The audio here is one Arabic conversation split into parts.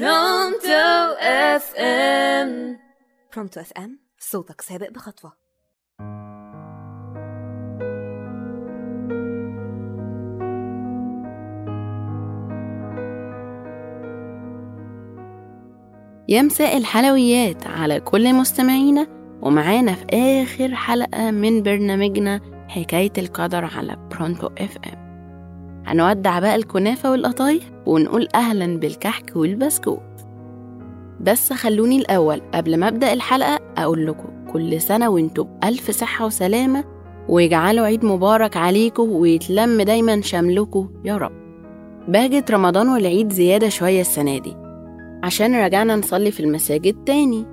برونتو FM برونتو FM صوتك سابق بخطوة. يا مساء الحلويات على كل مستمعينا ومعانا في آخر حلقة من برنامجنا حكاية القدر على برونتو FM هنودع بقى الكنافة والقطايف ونقول أهلا بالكحك والبسكوت. بس خلوني الأول قبل ما أبدأ الحلقة أقول لكم كل سنة وانتوا بألف صحة وسلامة ويجعلوا عيد مبارك عليكم ويتلم دايما شملكم يا رب. بهجة رمضان والعيد زيادة شوية السنة دي عشان رجعنا نصلي في المساجد تاني.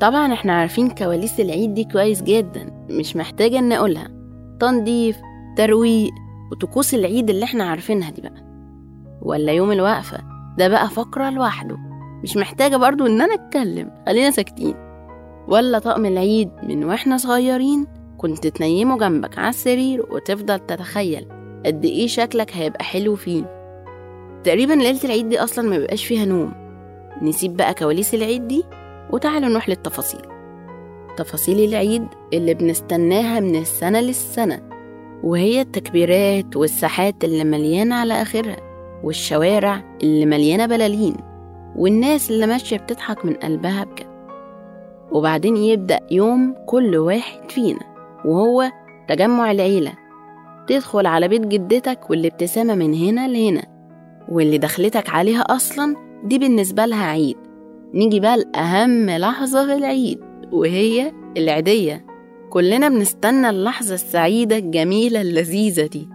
طبعا إحنا عارفين كواليس العيد دي كويس جدا مش محتاجة نقولها تنظيف ترويق وطقوس العيد اللي إحنا عارفينها دي بقى. ولا يوم الوقفة ده بقى فقرة لوحده. مش محتاجة برضو إن أنا أتكلم خلينا ساكتين. ولا طقم العيد من وإحنا صغيرين كنت تنيمه جنبك على السرير وتفضل تتخيل قد إيه شكلك هيبقى حلو فيه. تقريبا ليلة العيد دي أصلا ما بيبقاش فيها نوم. نسيب بقى كواليس العيد دي وتعالوا نروح للتفاصيل. تفاصيل العيد اللي بنستناها من السنة للسنة. وهي التكبيرات والساحات اللي مليانة على آخرها والشوارع اللي مليانة بلالين والناس اللي ماشية بتضحك من قلبها بجد. وبعدين يبدأ يوم كل واحد فينا وهو تجمع العيلة. تدخل على بيت جدتك والابتسامة من هنا لهنا واللي دخلتك عليها أصلا دي بالنسبة لها عيد. نيجي بقى لأهم لحظة في العيد وهي العيدية. كلنا بنستنى اللحظة السعيدة الجميلة اللذيذة دي.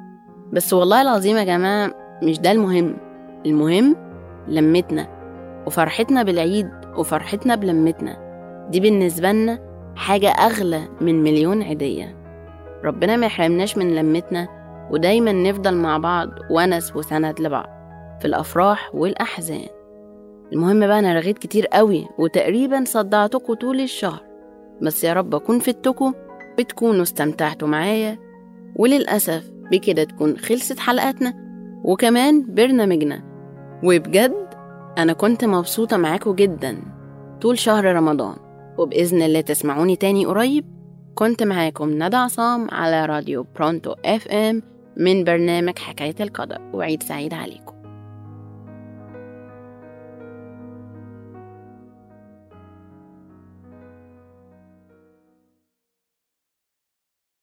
بس والله العظيم يا جماعة مش ده المهم. المهم لمتنا وفرحتنا بالعيد وفرحتنا بلمتنا. دي بالنسبة لنا حاجة أغلى من مليون عيدية. ربنا ما يحرمناش من لمتنا ودايما نفضل مع بعض ونس وسند لبعض في الأفراح والأحزان. المهم بقى أنا رغيت كتير قوي وتقريبا صدعتكم طول الشهر. بس يا رب أكون فدتكم وتكونوا استمتعتوا معايا وللأسف بكده تكون خلصت حلقاتنا وكمان برنامجنا. وبجد أنا كنت مبسوطة معاكم جدا طول شهر رمضان. وبإذن الله تسمعوني تاني قريب. كنت معاكم ندى عصام على راديو برونتو FM من برنامج حكاية القدر. وعيد سعيد عليكم.